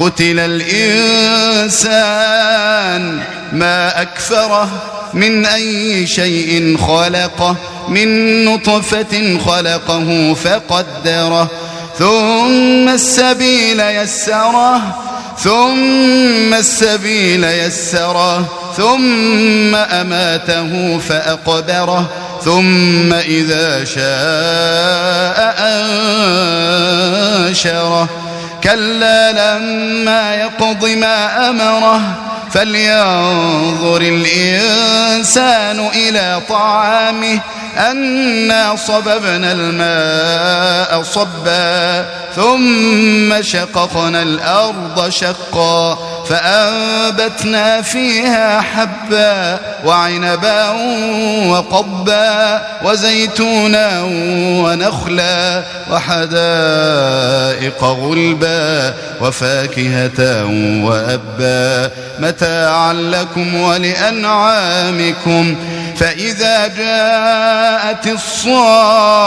قتل الإنسان ما أكفره من أي شيء خلقه من نطفة خلقه فقدره. ثم السبيل يسره ثم السبيل يسره ثم أماته فأقبره. ثم إذا شاء أنشره. كلا لما يقض ما أمره فلينظر الإنسان إلى طعامه أنا صببنا الماء صبا ثم شققنا الأرض شقا. فأنبتنا فيها حبا وعنبا وقبا وزيتونا ونخلا وحدائق غلبا وفاكهة وأبا متاعا لكم ولأنعامكم فإذا جاءت الصاخة